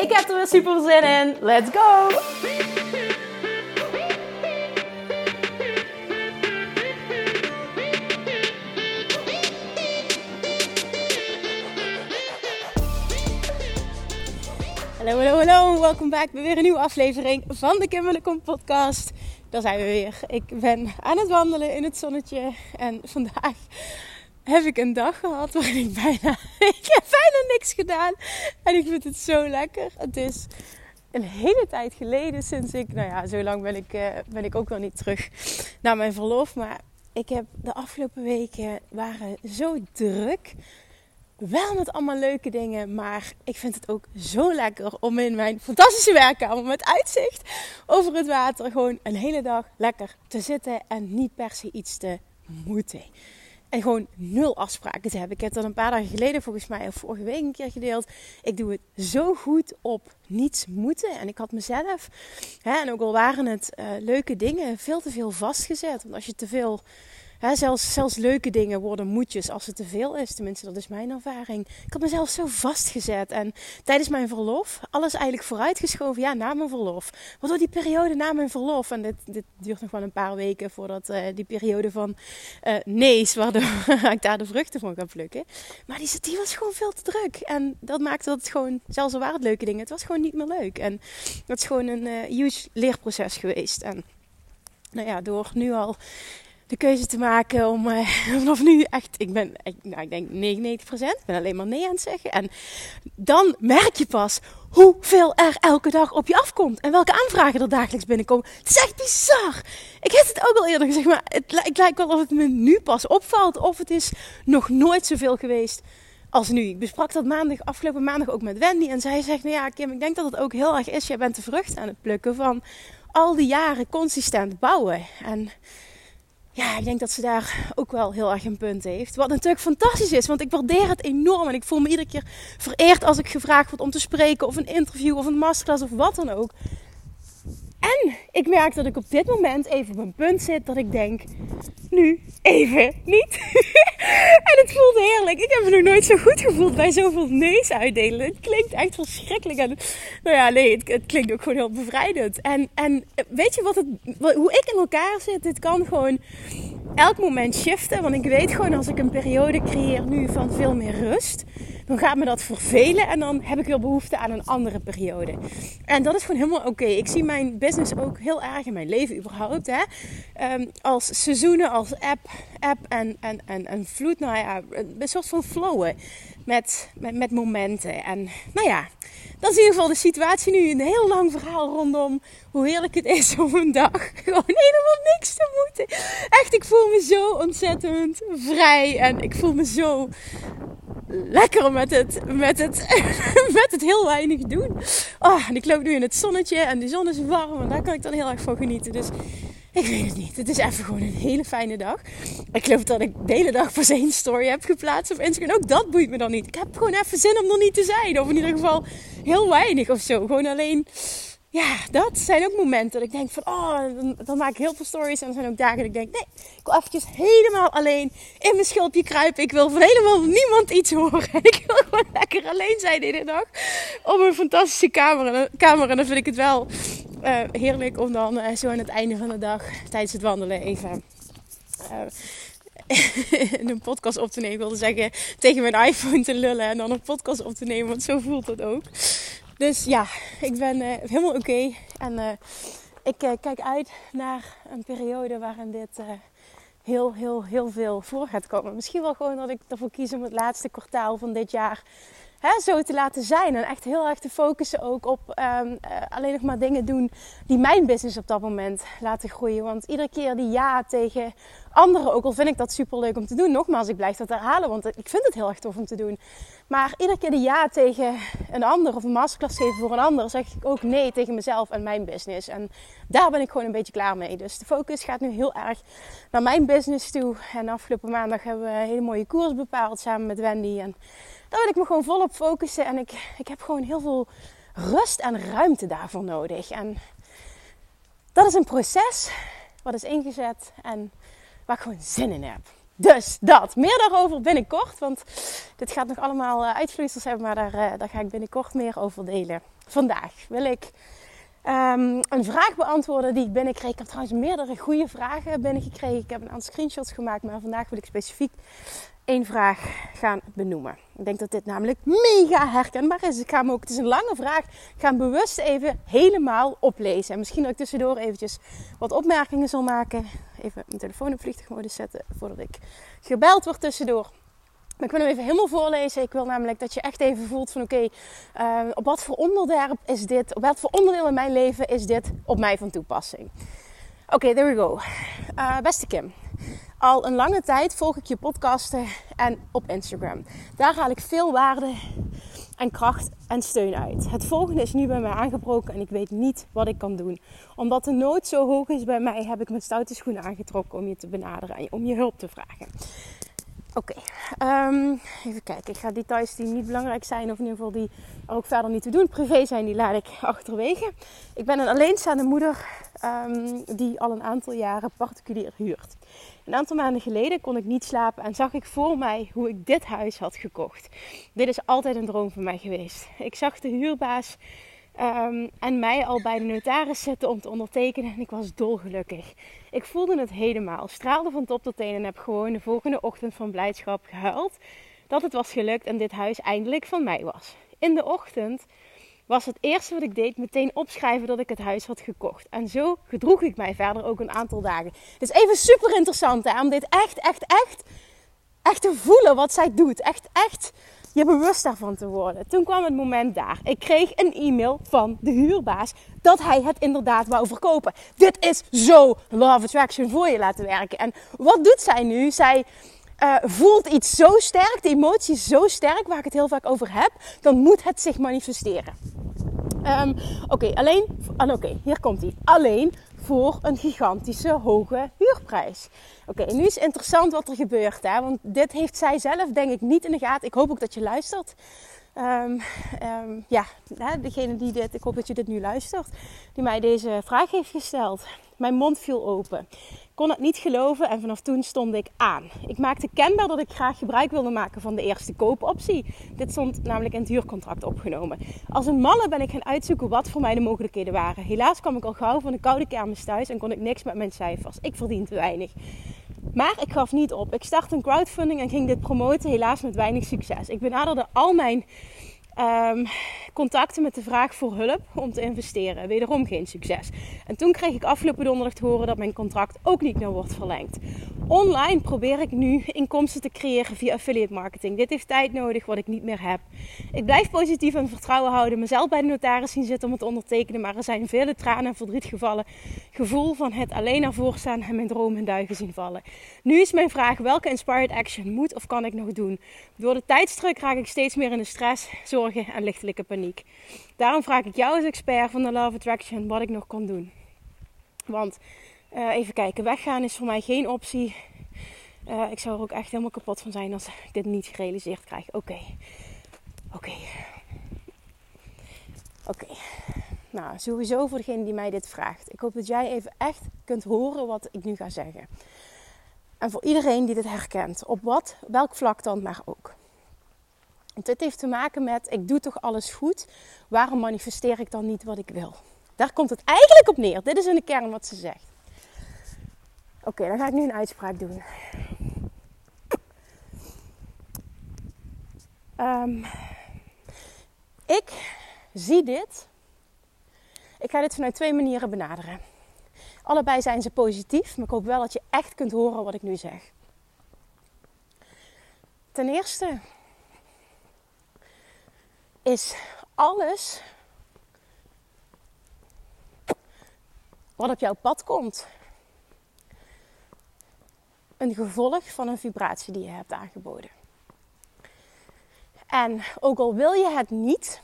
Ik heb er weer super zin in. Let's go! Hallo, hallo, hallo. Welkom back bij weer een nieuwe aflevering van de Kim Kom podcast. Daar zijn we weer. Ik ben aan het wandelen in het zonnetje. En vandaag heb ik een dag gehad waarin ik bijna... Ik heb bijna niks gedaan. En ik vind het zo lekker. Het is een hele tijd geleden sinds ik... Nou ja, zo lang ben ik, uh, ben ik ook nog niet terug naar mijn verlof. Maar ik heb de afgelopen weken waren zo druk wel met allemaal leuke dingen. Maar ik vind het ook zo lekker om in mijn fantastische werkkamer met uitzicht over het water gewoon een hele dag lekker te zitten en niet per se iets te moeten. En gewoon nul afspraken te hebben. Ik heb dat een paar dagen geleden, volgens mij, of vorige week een keer gedeeld. Ik doe het zo goed op niets moeten. En ik had mezelf, hè, en ook al waren het uh, leuke dingen, veel te veel vastgezet. Want als je te veel zelfs, zelfs leuke dingen worden moedjes als het te veel is. Tenminste, dat is mijn ervaring. Ik had mezelf zo vastgezet. En tijdens mijn verlof, alles eigenlijk vooruitgeschoven. Ja, na mijn verlof. Waardoor die periode na mijn verlof. En dit, dit duurt nog wel een paar weken voordat uh, die periode van uh, nee's. Waardoor ik daar de vruchten van kan plukken. Maar die, die was gewoon veel te druk. En dat maakte dat het gewoon, zelfs al waren het leuke dingen, het was gewoon niet meer leuk. En dat is gewoon een uh, huge leerproces geweest. En nou ja, door nu al de keuze te maken om uh, vanaf nu echt, ik ben, ik, nou, ik denk 99%, ik ben alleen maar nee aan het zeggen. En dan merk je pas hoeveel er elke dag op je afkomt en welke aanvragen er dagelijks binnenkomen. Het is echt bizar. Ik heb het ook al eerder gezegd, maar het, het lijkt wel of het me nu pas opvalt of het is nog nooit zoveel geweest als nu. Ik besprak dat maandag, afgelopen maandag ook met Wendy en zij zegt, nou ja Kim, ik denk dat het ook heel erg is, jij bent de vrucht aan het plukken van al die jaren consistent bouwen. En ja, ik denk dat ze daar ook wel heel erg een punt heeft. Wat natuurlijk fantastisch is, want ik waardeer het enorm. En ik voel me iedere keer vereerd als ik gevraagd word om te spreken, of een interview, of een masterclass, of wat dan ook. En ik merk dat ik op dit moment even op een punt zit dat ik denk, nu even niet. het voelt heerlijk. Ik heb me nog nooit zo goed gevoeld bij zoveel nee's uitdelen. Het klinkt echt verschrikkelijk. En, nou ja, nee, het, het, klinkt ook gewoon heel bevrijdend. En, en weet je wat het, hoe ik in elkaar zit? Dit kan gewoon elk moment shiften. Want ik weet gewoon als ik een periode creëer nu van veel meer rust dan gaat me dat vervelen en dan heb ik weer behoefte aan een andere periode. En dat is gewoon helemaal oké. Ik zie mijn business ook heel erg in mijn leven überhaupt. Hè? Um, als seizoenen, als app, app en, en, en, en vloed. Nou ja, een soort van flowen met, met, met momenten. En nou ja, dat is in ieder geval de situatie nu. Een heel lang verhaal rondom hoe heerlijk het is om een dag gewoon helemaal niks te moeten. Echt, ik voel me zo ontzettend vrij. En ik voel me zo lekker met het, met het, met het heel weinig doen. Oh, ik loop nu in het zonnetje en de zon is warm en daar kan ik dan heel erg van genieten. Dus ik weet het niet. Het is even gewoon een hele fijne dag. Ik geloof dat ik de hele dag voor één story heb geplaatst op Instagram. Ook dat boeit me dan niet. Ik heb gewoon even zin om er niet te zijn. Of in ieder geval heel weinig of zo. Gewoon alleen ja, dat zijn ook momenten dat ik denk van, oh, dan, maak ik heel veel stories. En er zijn ook dagen dat ik denk, nee, ik wil eventjes helemaal alleen in mijn schulpje kruipen. Ik wil van helemaal niemand iets horen. En ik wil gewoon lekker alleen zijn in de dag. Op een fantastische kamer. En dan vind ik het wel uh, heerlijk om dan uh, zo aan het einde van de dag, tijdens het wandelen, even... Uh, een podcast op te nemen. Ik wilde zeggen tegen mijn iPhone te lullen en dan een podcast op te nemen, want zo voelt het ook. Dus ja, ik ben uh, helemaal oké. En uh, ik uh, kijk uit naar een periode waarin dit heel, heel, heel veel voor gaat komen. Misschien wel gewoon dat ik ervoor kies om het laatste kwartaal van dit jaar hè, zo te laten zijn. En echt heel erg te focussen ook op ehm, eh, alleen nog maar dingen doen die mijn business op dat moment laten groeien. Want iedere keer die ja tegen anderen, ook al vind ik dat super leuk om te doen. Nogmaals, ik blijf dat herhalen, want ik vind het heel erg tof om te doen. Maar iedere keer die ja tegen een ander of een masterclass geven voor een ander, zeg ik ook nee tegen mezelf en mijn business. En daar ben ik gewoon een beetje klaar mee. Dus de focus gaat nu heel erg naar mijn business toe. En afgelopen maandag hebben we een hele mooie koers bepaald samen met Wendy. En daar wil ik me gewoon volop focussen. En ik, ik heb gewoon heel veel rust en ruimte daarvoor nodig. En dat is een proces wat is ingezet en waar ik gewoon zin in heb. Dus dat. Meer daarover binnenkort. Want dit gaat nog allemaal eh, uitvloeisels hebben. Maar daar, uh, daar ga ik binnenkort meer over delen. Vandaag wil ik um, een vraag beantwoorden die ik binnenkreeg. Ik heb trouwens meerdere goede vragen binnengekregen. Ik heb een aantal screenshots gemaakt. Maar vandaag wil ik specifiek één vraag gaan benoemen. Ik denk dat dit namelijk mega herkenbaar is. Ik ga hem ook, het is een lange vraag, ik ga hem bewust even helemaal oplezen. En misschien dat ik tussendoor eventjes wat opmerkingen zal maken. Even mijn telefoon op vliegtuigmodus zetten voordat ik gebeld word tussendoor. Maar ik wil hem even helemaal voorlezen. Ik wil namelijk dat je echt even voelt van oké, uh, op wat voor onderwerp is dit, op wat voor onderdeel in mijn leven is dit op mij van toepassing. Oké, okay, there we go. Uh, beste Kim, al een lange tijd volg ik je podcasten en op Instagram. Daar haal ik veel waarde en kracht en steun uit. Het volgende is nu bij mij aangebroken en ik weet niet wat ik kan doen. Omdat de nood zo hoog is bij mij, heb ik mijn stoute schoenen aangetrokken om je te benaderen en om je hulp te vragen. Oké, um, even kijken. Ik ga details die niet belangrijk zijn, of in ieder geval die ook verder niet te doen, privé zijn, die laat ik achterwege. Ik ben een alleenstaande moeder um, die al een aantal jaren particulier huurt. Een aantal maanden geleden kon ik niet slapen en zag ik voor mij hoe ik dit huis had gekocht. Dit is altijd een droom van mij geweest. Ik zag de huurbaas um, en mij al bij de notaris zitten om te ondertekenen en ik was dolgelukkig. Ik voelde het helemaal, straalde van top tot teen en heb gewoon de volgende ochtend van blijdschap gehuild dat het was gelukt en dit huis eindelijk van mij was. In de ochtend was het eerste wat ik deed meteen opschrijven dat ik het huis had gekocht. En zo gedroeg ik mij verder ook een aantal dagen. Het is even super interessant hè, om dit echt, echt, echt, echt te voelen wat zij doet. Echt, echt je bewust daarvan te worden. Toen kwam het moment daar. Ik kreeg een e-mail van de huurbaas dat hij het inderdaad wou verkopen. Dit is zo love attraction voor je laten werken. En wat doet zij nu? Zij uh, voelt iets zo sterk, de emotie zo sterk, waar ik het heel vaak over heb, dan moet het zich manifesteren. Um, Oké, alleen. Oké, okay, hier komt hij. Alleen voor een gigantische hoge huurprijs. Oké, nu is interessant wat er gebeurt, hè? want dit heeft zij zelf denk ik niet in de gaten. Ik hoop ook dat je luistert. Um, um, ja, degene die dit, ik hoop dat je dit nu luistert, die mij deze vraag heeft gesteld. Mijn mond viel open kon het niet geloven en vanaf toen stond ik aan. Ik maakte kenbaar dat ik graag gebruik wilde maken van de eerste koopoptie. Dit stond namelijk in het huurcontract opgenomen. Als een malle ben ik gaan uitzoeken wat voor mij de mogelijkheden waren. Helaas kwam ik al gauw van de koude kermis thuis en kon ik niks met mijn cijfers. Ik verdien te weinig. Maar ik gaf niet op. Ik startte een crowdfunding en ging dit promoten, helaas met weinig succes. Ik benaderde al mijn um, contacten met de vraag voor hulp om te investeren. Wederom geen succes. En toen kreeg ik afgelopen donderdag te horen dat mijn contract ook niet meer wordt verlengd. Online probeer ik nu inkomsten te creëren via affiliate marketing. Dit heeft tijd nodig wat ik niet meer heb. Ik blijf positief en vertrouwen houden. Mezelf bij de notaris zien zitten om het te ondertekenen. Maar er zijn vele tranen en verdriet gevallen. Gevoel van het alleen ervoor staan en mijn droom in duigen zien vallen. Nu is mijn vraag welke inspired action moet of kan ik nog doen? Door de tijdsdruk raak ik steeds meer in de stress, en lichtelijke paniek. Daarom vraag ik jou als expert van de Love Attraction wat ik nog kan doen. Want uh, even kijken, weggaan is voor mij geen optie. Uh, ik zou er ook echt helemaal kapot van zijn als ik dit niet gerealiseerd krijg. Oké. Oké. Oké. Nou, sowieso voor degene die mij dit vraagt. Ik hoop dat jij even echt kunt horen wat ik nu ga zeggen. En voor iedereen die dit herkent, op wat, welk vlak dan maar ook. Want dit heeft te maken met, ik doe toch alles goed, waarom manifesteer ik dan niet wat ik wil? Daar komt het eigenlijk op neer. Dit is in de kern wat ze zegt. Oké, dan ga ik nu een uitspraak doen. Um, ik zie dit. Ik ga dit vanuit twee manieren benaderen. Allebei zijn ze positief, maar ik hoop wel dat je echt kunt horen wat ik nu zeg. Ten eerste, is alles wat op jouw pad komt. Een gevolg van een vibratie die je hebt aangeboden. En ook al wil je het niet,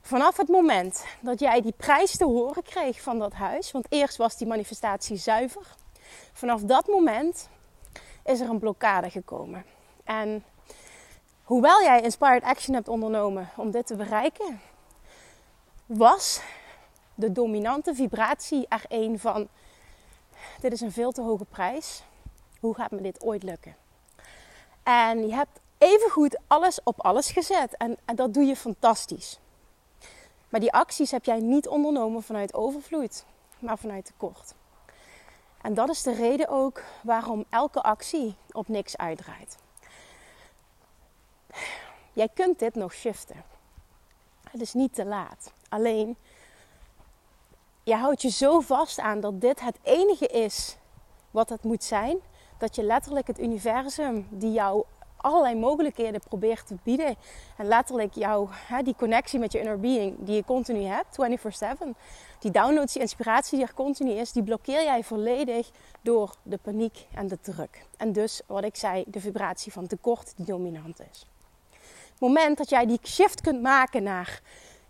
vanaf het moment dat jij die prijs te horen kreeg van dat huis, want eerst was die manifestatie zuiver, vanaf dat moment is er een blokkade gekomen. En hoewel jij inspired action hebt ondernomen om dit te bereiken, was de dominante vibratie er een van: dit is een veel te hoge prijs. Hoe gaat me dit ooit lukken? En je hebt evengoed alles op alles gezet. En, en dat doe je fantastisch. Maar die acties heb jij niet ondernomen vanuit overvloed, maar vanuit tekort. En dat is de reden ook waarom elke actie op niks uitdraait. Jij kunt dit nog shiften. Het is niet te laat. Alleen, je houdt je zo vast aan dat dit het enige is wat het moet zijn, dat je letterlijk het universum die jou allerlei mogelijkheden probeert te bieden. En letterlijk jou, hè, die connectie met je inner being die je continu hebt, 24/7. Die downloads, die inspiratie die er continu is, die blokkeer jij volledig door de paniek en de druk. En dus, wat ik zei, de vibratie van tekort die dominant is. Moment dat jij die shift kunt maken naar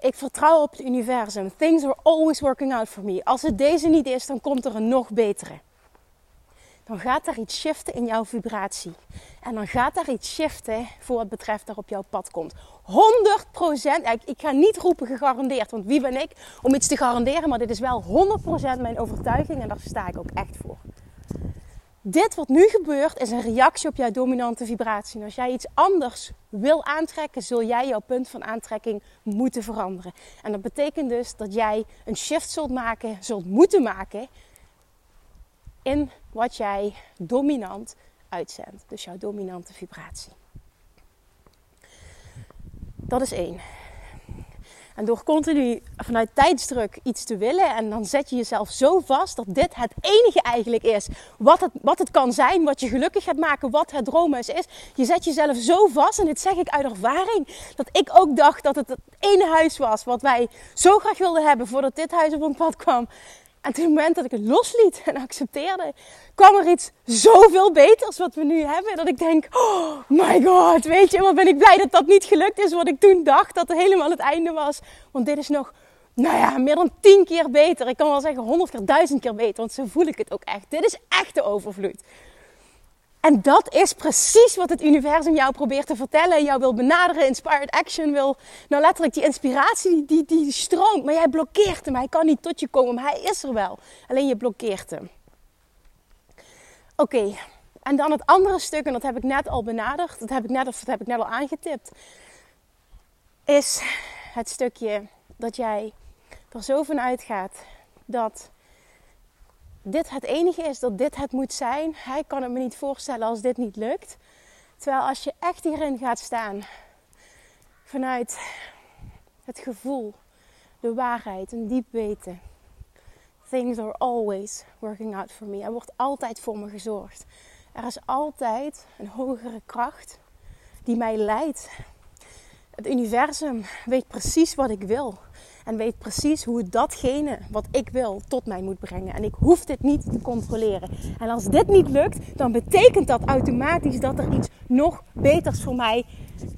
ik vertrouw op het universum. Things are always working out for me. Als het deze niet is, dan komt er een nog betere dan gaat er iets shiften in jouw vibratie. En dan gaat er iets shiften voor wat betreft er op jouw pad komt. 100%, ik, ik ga niet roepen gegarandeerd, want wie ben ik om iets te garanderen, maar dit is wel 100% mijn overtuiging en daar sta ik ook echt voor. Dit wat nu gebeurt is een reactie op jouw dominante vibratie. En als jij iets anders wil aantrekken, zul jij jouw punt van aantrekking moeten veranderen. En dat betekent dus dat jij een shift zult maken, zult moeten maken in wat jij dominant uitzendt. Dus jouw dominante vibratie. Dat is één. En door continu vanuit tijdsdruk iets te willen, en dan zet je jezelf zo vast dat dit het enige eigenlijk is wat het, wat het kan zijn, wat je gelukkig gaat maken, wat het droomhuis is. Je zet jezelf zo vast, en dit zeg ik uit ervaring, dat ik ook dacht dat het het ene huis was wat wij zo graag wilden hebben voordat dit huis op ons pad kwam. En het moment dat ik het losliet en accepteerde, kwam er iets zoveel beters wat we nu hebben. Dat ik denk, oh my god, weet je, wat ben ik blij dat dat niet gelukt is. Wat ik toen dacht dat het helemaal het einde was. Want dit is nog, nou ja, meer dan tien keer beter. Ik kan wel zeggen honderd keer, duizend keer beter. Want zo voel ik het ook echt. Dit is echte overvloed. En dat is precies wat het universum jou probeert te vertellen. Jou wil benaderen, inspired action wil. Nou, letterlijk die inspiratie die, die, stroomt. Maar jij blokkeert hem. Hij kan niet tot je komen. Maar hij is er wel. Alleen je blokkeert hem. Oké. En dan het andere stuk, en dat heb ik net al benaderd. Dat heb ik net, dat heb ik net al aangetipt. Is het stukje dat jij er zo van uitgaat dat dit het enige is, dat dit het moet zijn. Hij kan het me niet voorstellen als dit niet lukt. Terwijl als je echt hierin gaat staan, vanuit het gevoel, de waarheid, een diep weten. Things are always working out for me. Er wordt altijd voor me gezorgd. Er is altijd een hogere kracht die mij leidt. Het universum weet precies wat ik wil. En weet precies hoe datgene wat ik wil tot mij moet brengen. En ik hoef dit niet te controleren. En als dit niet lukt, dan betekent dat automatisch dat er iets nog beters voor mij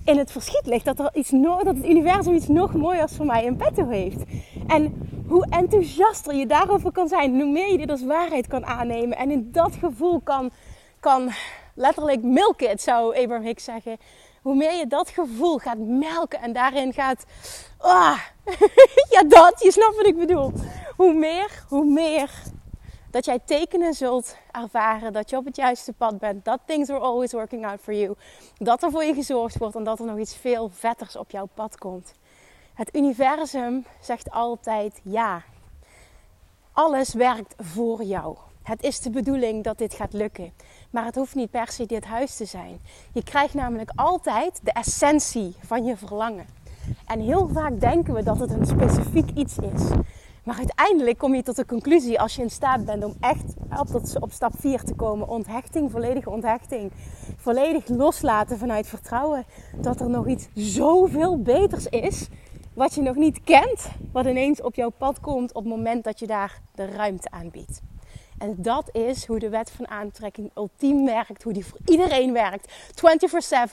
in het verschiet ligt. Dat, er iets dat het universum iets nog mooiers voor mij in petto heeft. En hoe enthousiaster je daarover kan zijn, hoe meer je dit als waarheid kan aannemen. En in dat gevoel kan, kan letterlijk milk it, zou Abraham Hicks zeggen hoe meer je dat gevoel gaat melken en daarin gaat. Ah, ja, dat, je snapt wat ik bedoel. Hoe meer, hoe meer dat jij tekenen zult ervaren dat je op het juiste pad bent. Dat things are always working out for you. Dat er voor je gezorgd wordt en dat er nog iets veel vetters op jouw pad komt. Het universum zegt altijd ja. Alles werkt voor jou. Het is de bedoeling dat dit gaat lukken. Maar het hoeft niet per se dit huis te zijn. Je krijgt namelijk altijd de essentie van je verlangen. En heel vaak denken we dat het een specifiek iets is. Maar uiteindelijk kom je tot de conclusie als je in staat bent om echt op, tot, op stap 4 te komen. Onthechting, volledige onthechting. Volledig loslaten vanuit vertrouwen. Dat er nog iets zoveel beters is. Wat je nog niet kent. Wat ineens op jouw pad komt op het moment dat je daar de ruimte aanbiedt. En dat is hoe de wet van aantrekking ultiem werkt. Hoe die voor iedereen werkt.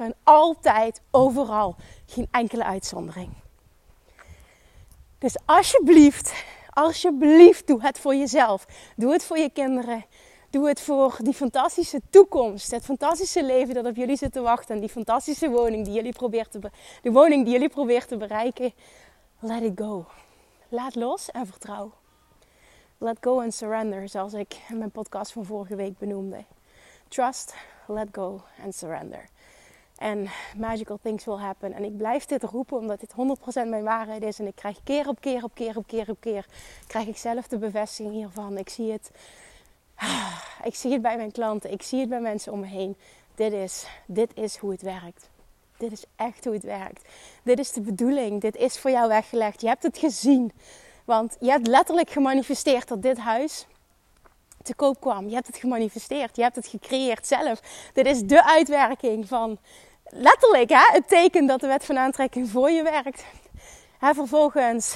24-7, altijd, overal. Geen enkele uitzondering. Dus alsjeblieft, alsjeblieft, doe het voor jezelf. Doe het voor je kinderen. Doe het voor die fantastische toekomst. Het fantastische leven dat op jullie zit te wachten. En die fantastische woning die jullie probeert te, de woning die jullie probeert te bereiken. Let it go. Laat los en vertrouw. Let go and surrender, zoals ik in mijn podcast van vorige week benoemde. Trust, let go and surrender. En magical things will happen. En ik blijf dit roepen omdat dit 100% mijn waarheid is. En ik krijg keer op keer op keer op keer op keer... krijg ik zelf de bevestiging hiervan. Ik zie het... Ik zie het bij mijn klanten. Ik zie het bij mensen om me heen. Dit is, dit is hoe het werkt. Dit is echt hoe het werkt. Dit is de bedoeling. Dit is voor jou weggelegd. Je hebt het gezien. Want je hebt letterlijk gemanifesteerd dat dit huis te koop kwam. Je hebt het gemanifesteerd. Je hebt het gecreëerd zelf. Dit is de uitwerking van letterlijk hè, het teken dat de wet van aantrekking voor je werkt. Vervolgens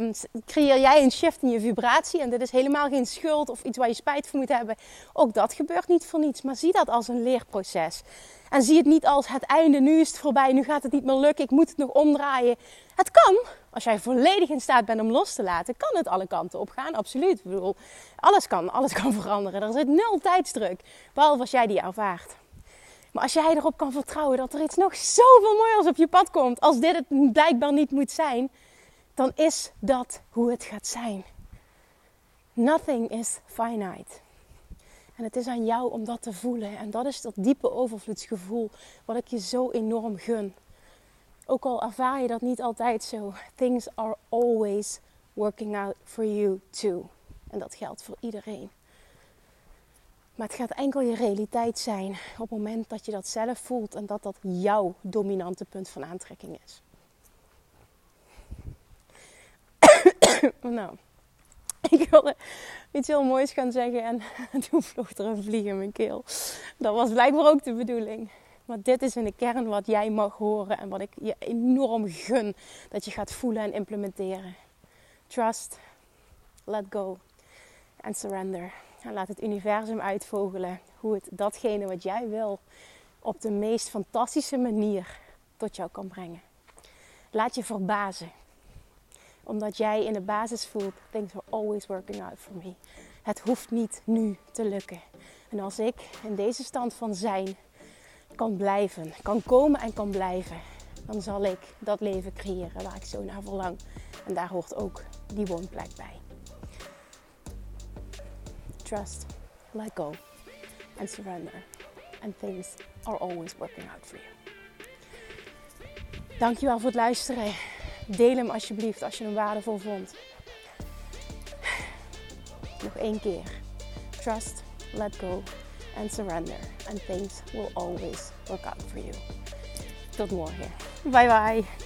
um, creëer jij een shift in je vibratie. En dit is helemaal geen schuld of iets waar je spijt voor moet hebben. Ook dat gebeurt niet voor niets. Maar zie dat als een leerproces. En zie het niet als het einde, nu is het voorbij, nu gaat het niet meer lukken, ik moet het nog omdraaien. Het kan, als jij volledig in staat bent om los te laten, kan het alle kanten op gaan. Absoluut. Ik bedoel, alles kan, alles kan veranderen. Er zit nul tijdsdruk, behalve als jij die ervaart. Maar als jij erop kan vertrouwen dat er iets nog zoveel mooiers op je pad komt, als dit het blijkbaar niet moet zijn, dan is dat hoe het gaat zijn. Nothing is finite. En het is aan jou om dat te voelen. En dat is dat diepe overvloedsgevoel wat ik je zo enorm gun. Ook al ervaar je dat niet altijd zo. Things are always working out for you too. En dat geldt voor iedereen. Maar het gaat enkel je realiteit zijn op het moment dat je dat zelf voelt en dat dat jouw dominante punt van aantrekking is. nou, ik wilde iets heel moois gaan zeggen en toen vloog er een vlieg in mijn keel. Dat was blijkbaar ook de bedoeling. Maar dit is in de kern wat jij mag horen en wat ik je enorm gun dat je gaat voelen en implementeren. Trust, let go en surrender. En laat het universum uitvogelen hoe het datgene wat jij wil op de meest fantastische manier tot jou kan brengen. Laat je verbazen. Omdat jij in de basis voelt, things are always working out for me. Het hoeft niet nu te lukken. En als ik in deze stand van zijn kan blijven, kan komen en kan blijven, dan zal ik dat leven creëren waar ik zo naar verlang. En daar hoort ook die woonplek bij. Trust, let go and surrender. And things are always working out for you. Dankjewel voor het luisteren. Deel hem alsjeblieft als je hem waardevol vond. Nog één keer. Trust, let go and surrender. And things will always work out for you. Tot morgen. Bye bye.